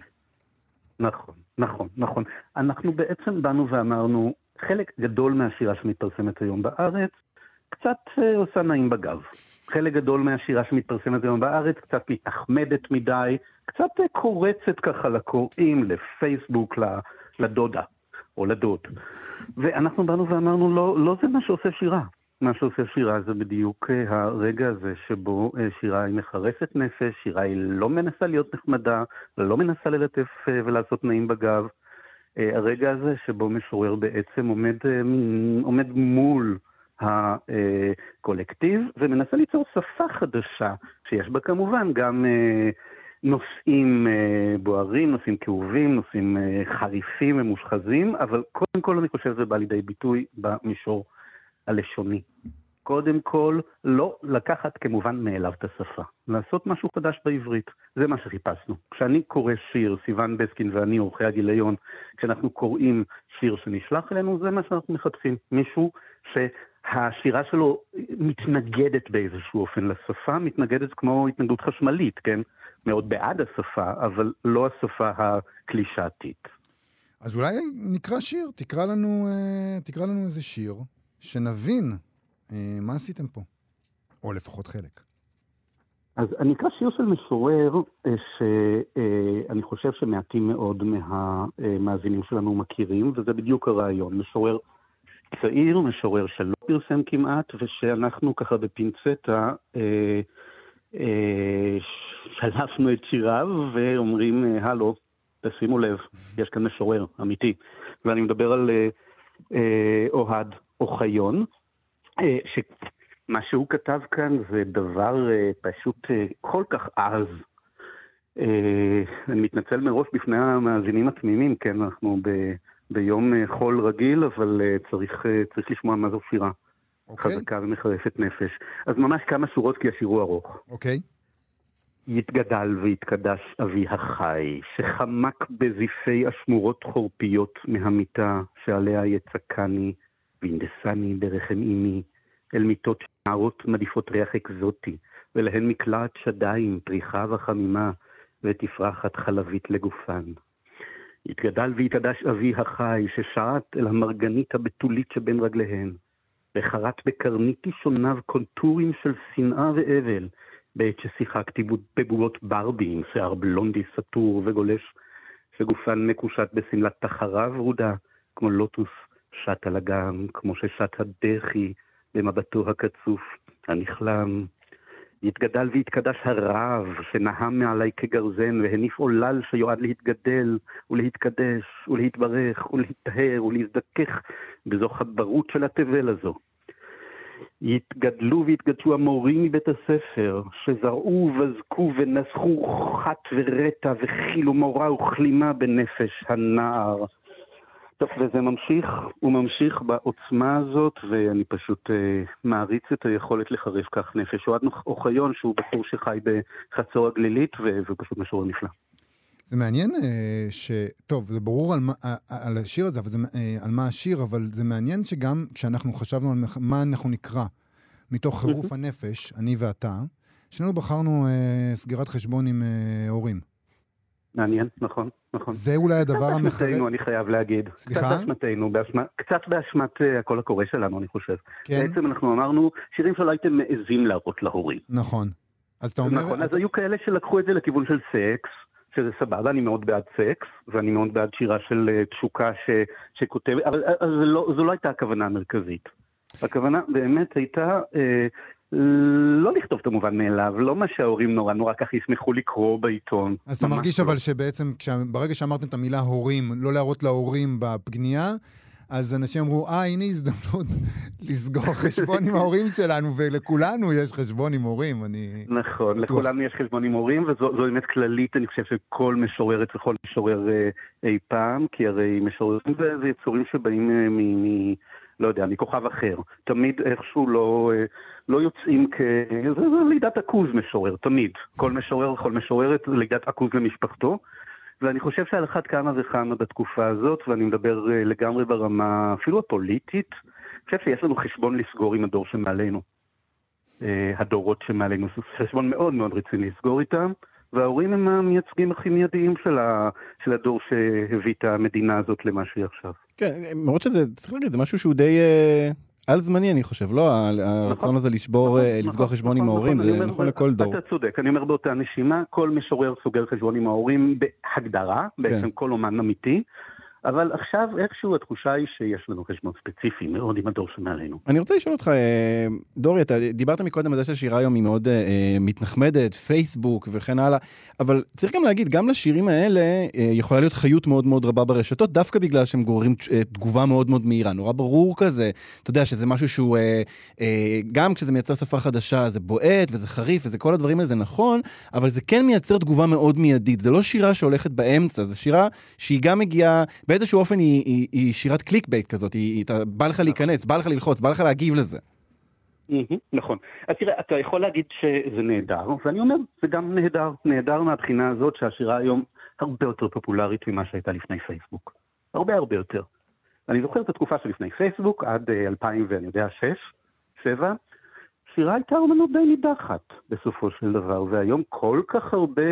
נכון, נכון, נכון. אנחנו בעצם באנו ואמרנו, חלק גדול מהשירה שמתפרסמת היום בארץ, קצת אה, עושה נעים בגב. חלק גדול מהשירה שמתפרסמת היום בארץ, קצת מתנחמדת מדי, קצת אה, קורצת ככה לקוראים, לפייסבוק, לדודה, או לדוד. ואנחנו באנו ואמרנו, לא, לא זה מה שעושה שירה. מה שעושה שירה זה בדיוק אה, הרגע הזה שבו אה, שירה היא מחרפת נפש, שירה היא לא מנסה להיות נחמדה, לא מנסה ללטף ולעשות נעים בגב. הרגע הזה שבו משורר בעצם עומד, עומד מול הקולקטיב ומנסה ליצור שפה חדשה, שיש בה כמובן גם אה, נושאים אה, בוערים, נושאים כאובים, נושאים אה, חריפים ומושחזים, אבל קודם כל אני חושב שזה בא לידי ביטוי במישור הלשוני. קודם כל, לא לקחת כמובן מאליו את השפה. לעשות משהו חדש בעברית. זה מה שחיפשנו. כשאני קורא שיר, סיון בסקין ואני, עורכי הגיליון, כשאנחנו קוראים שיר שנשלח אלינו, זה מה שאנחנו מחפשים. מישהו שהשירה שלו מתנגדת באיזשהו אופן לשפה, מתנגדת כמו התנגדות חשמלית, כן? מאוד בעד השפה, אבל לא השפה הקלישאתית. אז אולי נקרא שיר, תקרא לנו, אה, תקרא לנו איזה שיר, שנבין אה, מה עשיתם פה. או לפחות חלק. אז אני אקרא שיר של משורר אה, שאני חושב שמעטים מאוד מהמאזינים שלנו מכירים, וזה בדיוק הרעיון. משורר צעיר, משורר שלא פרסם כמעט, ושאנחנו ככה בפינצטה אה, אה, שלפנו את שיריו ואומרים, אה, הלו, תשימו לב, יש כאן משורר אמיתי. ואני מדבר על אה, אה, אוהד אוחיון, אה, ש... מה שהוא כתב כאן זה דבר uh, פשוט uh, כל כך עז. Uh, אני מתנצל מראש בפני המאזינים התמימים, כן, אנחנו ב, ביום uh, חול רגיל, אבל uh, צריך, uh, צריך לשמוע מה זו שירה. אוקיי? חזקה ומחרפת נפש. אז ממש כמה שורות כי השיר הוא ארוך. אוקיי? יתגדל ויתקדש אבי החי, שחמק בזיפי אשמורות חורפיות מהמיטה, שעליה יצקני, וינדסני ברחם אמי, אל מיטות נערות מדיפות ריח אקזוטי, ולהן מקלעת שדיים, פריחה וחמימה, ותפרחת חלבית לגופן. יתגדל ויתעדש אבי החי, ששעט אל המרגנית הבתולית שבין רגליהן, וחרט בקרנית אישוניו קונטורים של שנאה ואבל, בעת ששיחקתי בבובות ברבי עם שיער בלונדי סטור וגולש, שגופן מקושט בשמלת תחרה ורודה, כמו לוטוס שט על אגם, כמו ששט הדחי במבטו הקצוף, הנכלם. יתגדל ויתקדש הרב, שנהם מעלי כגרזן, והניף עולל שיועד להתגדל, ולהתקדש, ולהתברך, ולהיטהר, ולהזדכך בזו חברות של התבל הזו. יתגדלו ויתגדשו המורים מבית הספר, שזרעו ובזקו ונסחו חת ורטה וכילו מורה וכלימה בנפש הנער. טוב, וזה ממשיך, הוא ממשיך בעוצמה הזאת, ואני פשוט אה, מעריץ את היכולת לחרף כך נפש. אוהד אוחיון, שהוא בחור שחי בחצור הגלילית, והוא פשוט משורר נפלא. זה מעניין אה, ש... טוב, זה ברור על, מה, על השיר הזה, אבל זה, אה, על מה השיר, אבל זה מעניין שגם כשאנחנו חשבנו על מה אנחנו נקרא מתוך חירוף [LAUGHS] הנפש, אני ואתה, שנינו בחרנו אה, סגירת חשבון עם אה, הורים. מעניין, נכון, נכון. זה אולי הדבר המחרב... קצת באשמתנו, אני חייב להגיד. סליחה? קצת באשמתנו, באשמה... קצת באשמת uh, הקול הקורא שלנו, אני חושב. כן. בעצם אנחנו אמרנו, שירים שלא הייתם מעזים להראות להורים. נכון. אז אתה אומר... נכון, אז היו כאלה שלקחו את זה לכיוון של סקס, שזה סבבה, אני מאוד בעד סקס, ואני מאוד בעד שירה של uh, תשוקה ש... שכותבת, אבל uh, לא, זו לא הייתה הכוונה המרכזית. הכוונה באמת הייתה... Uh, לא לכתוב את המובן מאליו, לא מה שההורים נורא נורא ככה ישמחו לקרוא בעיתון. אז אתה מרגיש לא. אבל שבעצם, ברגע שאמרתם את המילה הורים, לא להראות להורים בפנייה, אז אנשים אמרו, אה, הנה הזדמנות [LAUGHS] לסגור [LAUGHS] חשבון עם ההורים שלנו, ולכולנו יש חשבון עם הורים, אני... נכון, בטוח. לכולנו יש חשבון עם הורים, וזו באמת כללית, אני חושב שכל משוררת וכל משורר אה, אי פעם, כי הרי משוררים זה יצורים שבאים אה, מ... לא יודע, מכוכב אחר. תמיד איכשהו לא, אה, לא יוצאים כ... זה, זה לידת עכוז משורר, תמיד. כל משורר, כל משוררת, לידת עכוז למשפחתו. ואני חושב שעל אחת כמה וכמה בתקופה הזאת, ואני מדבר אה, לגמרי ברמה אפילו הפוליטית, אני חושב שיש לנו חשבון לסגור עם הדור שמעלינו. אה, הדורות שמעלינו, חשבון מאוד מאוד רציני לסגור איתם. וההורים הם המייצגים הכי מיידיים של, ה, של הדור שהביא את המדינה הזאת למה שהיא עכשיו. כן, למרות שזה, צריך להגיד, זה משהו שהוא די אה, על זמני, אני חושב, לא? הרצון נכון, הזה לשבור, נכון, אה, לסגור נכון, חשבון נכון, עם ההורים, זה נכון לכל דור. אתה צודק, אני אומר באותה נשימה, כל משורר סוגר חשבון עם ההורים בהגדרה, כן. בעצם כל אומן אמיתי. אבל עכשיו איכשהו התחושה היא שיש לנו חשבון ספציפי מאוד עם הדור שמעלינו. אני רוצה לשאול אותך, אה, דורי, אתה דיברת מקודם על זה שהשירה היום היא מאוד אה, מתנחמדת, פייסבוק וכן הלאה, אבל צריך גם להגיד, גם לשירים האלה אה, יכולה להיות חיות מאוד מאוד רבה ברשתות, דווקא בגלל שהם גוררים תגובה מאוד מאוד מהירה, נורא ברור כזה, אתה יודע שזה משהו שהוא, גם כשזה מייצר שפה חדשה, זה בועט וזה חריף וזה כל הדברים האלה, זה נכון, אבל זה כן מייצר תגובה מאוד מיידית, זה לא שירה שהולכת באמצע, זה שירה שהיא גם מגיעה... באיזשהו אופן היא, היא, היא שירת clickbait כזאת, היא, אתה, בא לך להיכנס, בא לך ללחוץ, בא לך להגיב לזה. נכון. אז תראה, אתה יכול להגיד שזה נהדר, ואני אומר, זה גם נהדר. נהדר מהבחינה הזאת שהשירה היום הרבה יותר פופולרית ממה שהייתה לפני פייסבוק. הרבה הרבה יותר. אני זוכר את התקופה שלפני פייסבוק, עד 2000 אה, ואני יודע, 6, 7, שירה הייתה אומנות די נידחת בסופו של דבר, והיום כל כך הרבה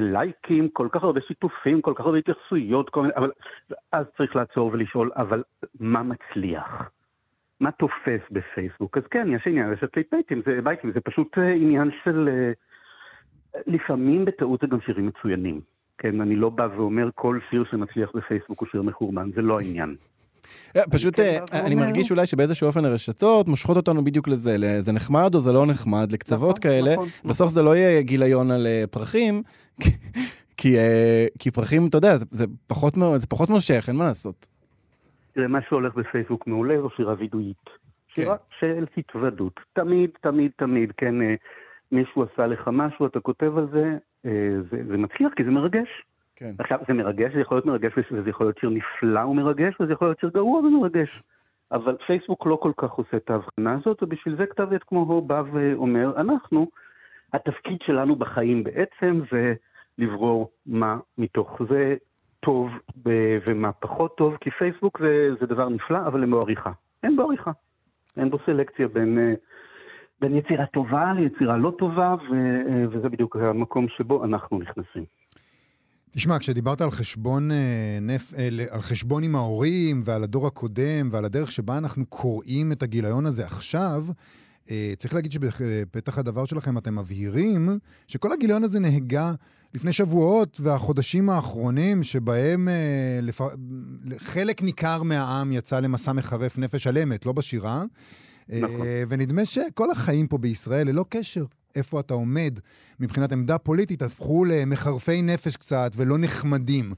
לייקים, כל כך הרבה שיתופים, כל כך הרבה התייחסויות, כל מיני, אבל אז צריך לעצור ולשאול, אבל מה מצליח? מה תופס בפייסבוק? אז כן, יש עניין של בייטים, זה בייטים, זה פשוט אה, עניין של... אה, לפעמים בטעות זה גם שירים מצוינים. כן, אני לא בא ואומר כל שיר שמצליח בפייסבוק הוא שיר מחורבן, זה לא העניין. פשוט כן אני מרגיש אולי שבאיזשהו אופן הרשתות מושכות אותנו בדיוק לזה, זה נחמד או זה לא נחמד, לקצוות נכון, כאלה, נכון, נכון. בסוף זה לא יהיה גיליון על פרחים, כי, uh, כי פרחים, אתה יודע, זה, זה, פחות, זה פחות מושך, אין מה לעשות. תראה, מה שהולך בפייסבוק מעולה זו שירה וידואית. כן. שירה של התוודות. תמיד, תמיד, תמיד, כן, uh, מישהו עשה לך משהו, אתה כותב על זה, uh, זה, זה מצליח כי זה מרגש. כן. עכשיו, זה מרגש, זה יכול להיות מרגש, וזה יכול להיות שיר נפלא ומרגש, וזה יכול להיות שיר גרוע ומרגש. אבל פייסבוק לא כל כך עושה את ההבחנה הזאת, ובשביל זה כתב יד כמו הו בא ואומר, אנחנו, התפקיד שלנו בחיים בעצם זה לברור מה מתוך זה טוב ומה פחות טוב, כי פייסבוק זה, זה דבר נפלא, אבל אין בו עריכה. אין בו עריכה. אין בו סלקציה בין, בין יצירה טובה ליצירה לא טובה, ו, אה, וזה בדיוק המקום שבו אנחנו נכנסים. תשמע, כשדיברת על חשבון, אה, נפ... אה, על חשבון עם ההורים ועל הדור הקודם ועל הדרך שבה אנחנו קוראים את הגיליון הזה עכשיו, צריך להגיד שבפתח הדבר שלכם אתם מבהירים שכל הגיליון הזה נהגה לפני שבועות והחודשים האחרונים שבהם לפ... חלק ניכר מהעם יצא למסע מחרף נפש על אמת, לא בשירה. נכון. ונדמה שכל החיים פה בישראל, ללא קשר איפה אתה עומד מבחינת עמדה פוליטית, הפכו למחרפי נפש קצת ולא נחמדים.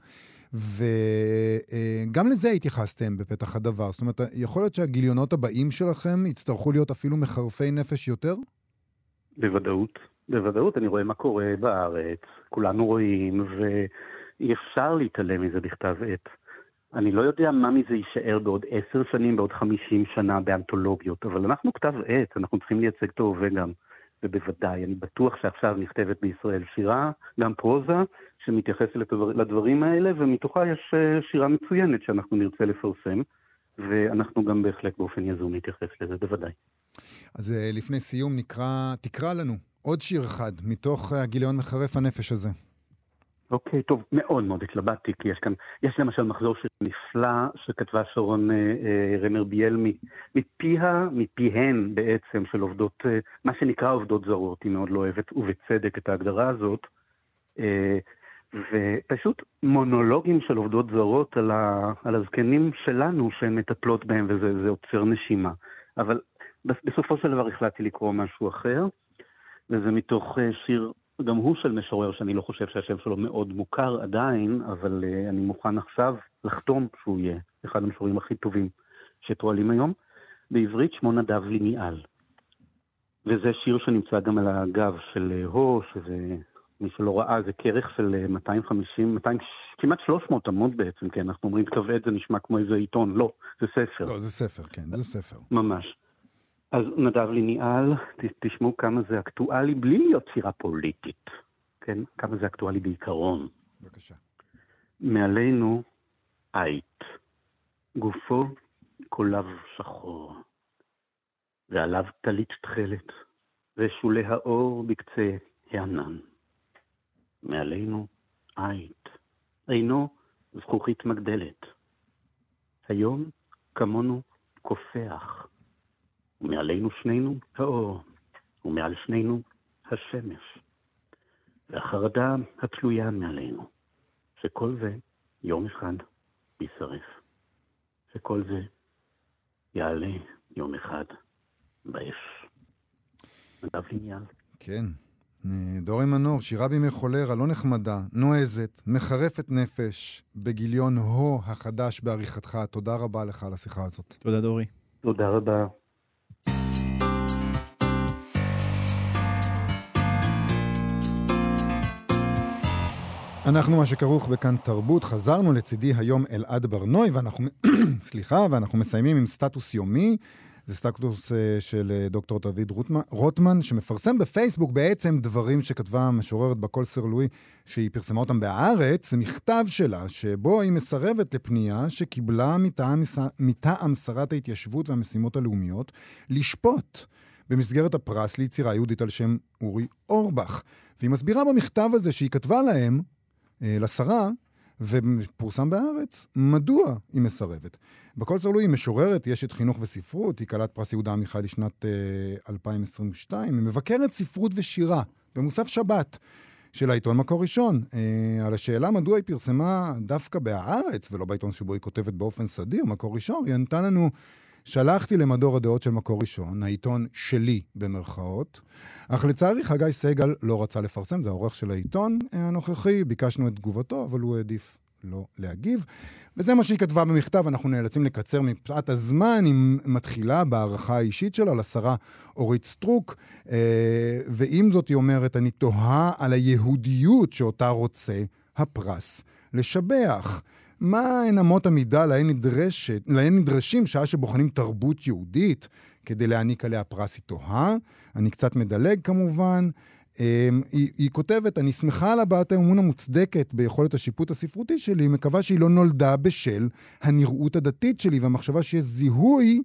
וגם לזה התייחסתם בפתח הדבר. זאת אומרת, יכול להיות שהגיליונות הבאים שלכם יצטרכו להיות אפילו מחרפי נפש יותר? בוודאות. בוודאות, אני רואה מה קורה בארץ, כולנו רואים, ואי אפשר להתעלם מזה בכתב עת. אני לא יודע מה מזה יישאר בעוד עשר שנים, בעוד חמישים שנה באנתולוגיות, אבל אנחנו כתב עת, אנחנו צריכים לייצג את ההווה גם. ובוודאי, אני בטוח שעכשיו נכתבת בישראל שירה, גם פרוזה, שמתייחסת לדבר, לדברים האלה, ומתוכה יש אה, שירה מצוינת שאנחנו נרצה לפרסם, ואנחנו גם בהחלט באופן יזום נתייחס לזה, בוודאי. אז אה, לפני סיום נקרא, תקרא לנו עוד שיר אחד מתוך אה, הגיליון מחרף הנפש הזה. אוקיי, טוב, מאוד מאוד התלבטתי, כי יש כאן, יש למשל מחזור של נפלא שכתבה שרון אה, אה, רמר ביאל מפיה, מפיהן בעצם, של עובדות, אה, מה שנקרא עובדות זרות, היא מאוד לא אוהבת, ובצדק, את ההגדרה הזאת. אה, ופשוט מונולוגים של עובדות זרות על, ה, על הזקנים שלנו שהן מטפלות בהם, וזה עוצר נשימה. אבל בסופו של דבר החלטתי לקרוא משהו אחר, וזה מתוך אה, שיר גם הוא של משורר שאני לא חושב שהשם שלו מאוד מוכר עדיין, אבל uh, אני מוכן עכשיו לחתום שהוא יהיה אחד המשוררים הכי טובים שפועלים היום. בעברית שמו נדב ליניאל. וזה שיר שנמצא גם על הגב של אה, הו, שזה, מי שלא ראה, זה כרך של 250, אה, 200, כמעט 300 עמוד בעצם, כן, אנחנו אומרים כתב עת זה נשמע כמו איזה עיתון, לא, זה ספר. לא, זה ספר, כן, זה ספר. ממש. אז נדב ליניאל, תשמעו כמה זה אקטואלי, בלי להיות שירה פוליטית, כן? כמה זה אקטואלי בעיקרון. בבקשה. מעלינו עית, גופו קולב שחור, ועליו טלית תכלת, ושולי האור בקצה הענן. מעלינו עית, עינו זכוכית מגדלת. היום כמונו קופח. ומעלינו שנינו האור, ומעל שנינו השמש. והחרדה התלויה מעלינו, שכל זה יום אחד יישרף, שכל זה יעלה יום אחד באש. נדב ליניאל. כן. דורי מנור, שירה בימי חולרה, לא נחמדה, נועזת, מחרפת נפש, בגיליון הו החדש בעריכתך. תודה רבה לך על השיחה הזאת. תודה, דורי. תודה רבה. אנחנו מה שכרוך בכאן תרבות, חזרנו לצידי היום אלעד ברנוי, ואנחנו, [CLEARS THROAT] סליחה, ואנחנו מסיימים עם סטטוס יומי. זה סטטוס אה, של אה, דוקטור דוד רוטמן, שמפרסם בפייסבוק בעצם דברים שכתבה המשוררת בקול סר לואי, שהיא פרסמה אותם בהארץ, מכתב שלה, שבו היא מסרבת לפנייה שקיבלה מטעם, מטעם שרת ההתיישבות והמשימות הלאומיות, לשפוט. במסגרת הפרס ליצירה יהודית על שם אורי אורבך. והיא מסבירה במכתב הזה שהיא כתבה להם, לשרה, ופורסם בהארץ, מדוע היא מסרבת. בכל צלוי היא משוררת, יש את חינוך וספרות, היא כלת פרס יהודה עמיחי לשנת uh, 2022, היא מבקרת ספרות ושירה במוסף שבת של העיתון מקור ראשון. Uh, על השאלה מדוע היא פרסמה דווקא בהארץ, ולא בעיתון שבו היא כותבת באופן סדיר, מקור ראשון, היא ענתה לנו שלחתי למדור הדעות של מקור ראשון, העיתון שלי במרכאות, אך לצערי חגי סגל לא רצה לפרסם, זה העורך של העיתון הנוכחי, ביקשנו את תגובתו, אבל הוא העדיף לא להגיב. וזה מה שהיא כתבה במכתב, אנחנו נאלצים לקצר מפאת הזמן, היא מתחילה בהערכה האישית שלה לשרה אורית סטרוק, אה, ועם זאת היא אומרת, אני תוהה על היהודיות שאותה רוצה הפרס לשבח. מה הן אמות המידה להן, נדרשת, להן נדרשים שעה שבוחנים תרבות יהודית כדי להעניק עליה פרס היא תוהה. אני קצת מדלג כמובן. אמ, היא, היא כותבת, אני שמחה על הבעת האמון המוצדקת ביכולת השיפוט הספרותי שלי, מקווה שהיא לא נולדה בשל הנראות הדתית שלי והמחשבה שיש זיהוי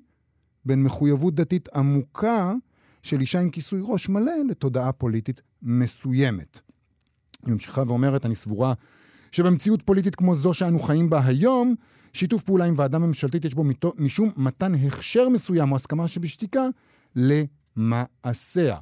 בין מחויבות דתית עמוקה של אישה עם כיסוי ראש מלא לתודעה פוליטית מסוימת. היא ממשיכה ואומרת, אני סבורה שבמציאות פוליטית כמו זו שאנו חיים בה היום, שיתוף פעולה עם ועדה ממשלתית יש בו משום מתן הכשר מסוים או הסכמה שבשתיקה למעשיה.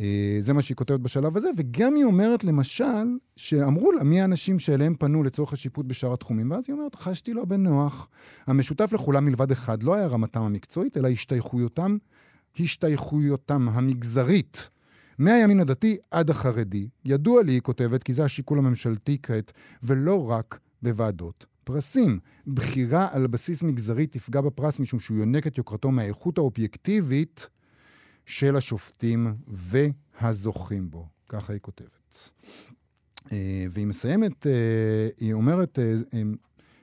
אה, זה מה שהיא כותבת בשלב הזה, וגם היא אומרת, למשל, שאמרו לה מי האנשים שאליהם פנו לצורך השיפוט בשאר התחומים, ואז היא אומרת, חשתי לא בנוח. המשותף לכולם מלבד אחד לא היה רמתם המקצועית, אלא השתייכויותם, השתייכויותם המגזרית. מהימין הדתי עד החרדי. ידוע לי, היא כותבת, כי זה השיקול הממשלתי כעת, ולא רק בוועדות פרסים. בחירה על בסיס מגזרי תפגע בפרס משום שהוא יונק את יוקרתו מהאיכות האובייקטיבית של השופטים והזוכים בו. ככה היא כותבת. אה, והיא מסיימת, אה, היא אומרת אה,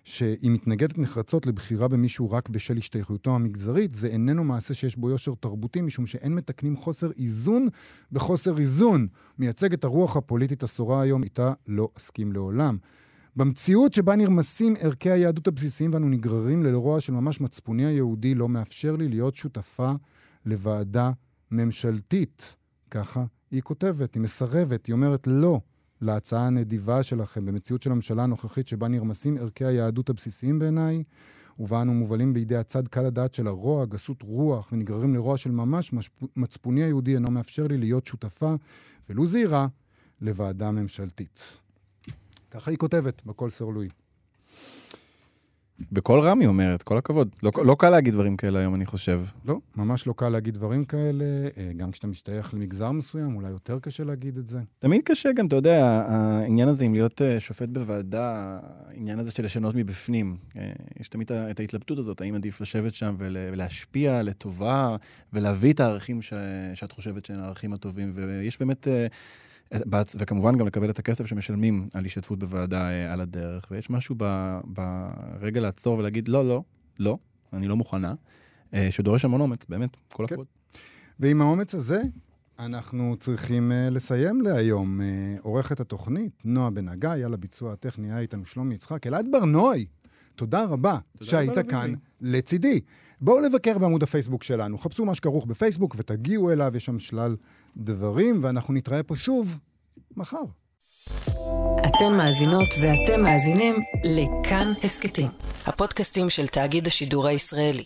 שהיא מתנגדת נחרצות לבחירה במישהו רק בשל השתייכותו המגזרית, זה איננו מעשה שיש בו יושר תרבותי, משום שאין מתקנים חוסר איזון בחוסר איזון. מייצג את הרוח הפוליטית השורה היום, איתה לא אסכים לעולם. במציאות שבה נרמסים ערכי היהדות הבסיסיים ואנו נגררים לרוע של ממש מצפוני היהודי, לא מאפשר לי להיות שותפה לוועדה ממשלתית. ככה היא כותבת, היא מסרבת, היא אומרת לא להצעה הנדיבה שלכם במציאות של הממשלה הנוכחית שבה נרמסים ערכי היהדות הבסיסיים בעיניי, ובה אנו מובלים בידי הצד קל הדעת של הרוע, גסות רוח, ונגררים לרוע של ממש, מצפוני היהודי אינו מאפשר לי להיות שותפה, ולו זהירה, לוועדה ממשלתית. ככה היא כותבת בקול סרלוי. בקול רם היא אומרת, כל הכבוד. לא, לא קל להגיד דברים כאלה היום, אני חושב. לא, ממש לא קל להגיד דברים כאלה. אה, גם כשאתה משתייך למגזר מסוים, אולי יותר קשה להגיד את זה. תמיד קשה גם, אתה יודע, העניין הזה עם להיות אה, שופט בוועדה, העניין הזה של לשנות מבפנים. אה, יש תמיד את ההתלבטות הזאת, האם עדיף לשבת שם ולהשפיע לטובה, ולהביא את הערכים ש... שאת חושבת שהם הערכים הטובים. ויש באמת... וכמובן גם לקבל את הכסף שמשלמים על השתתפות בוועדה אה, על הדרך. ויש משהו ברגע לעצור ולהגיד, לא, לא, לא, אני לא מוכנה, אה, שדורש המון אומץ, באמת, כל כן. הכבוד. ועם האומץ הזה, אנחנו צריכים uh, לסיים להיום. Uh, עורכת התוכנית, נועה בן הגיא, על הביצוע הטכני היה איתנו שלומי יצחק. אלעד ברנועי, תודה רבה תודה שהיית רבה כאן. לצידי. בואו לבקר בעמוד הפייסבוק שלנו, חפשו מה שכרוך בפייסבוק ותגיעו אליו, יש שם שלל דברים, ואנחנו נתראה פה שוב מחר. אתן מאזינות ואתם מאזינים לכאן הסכתים, הפודקאסטים של תאגיד השידור הישראלי.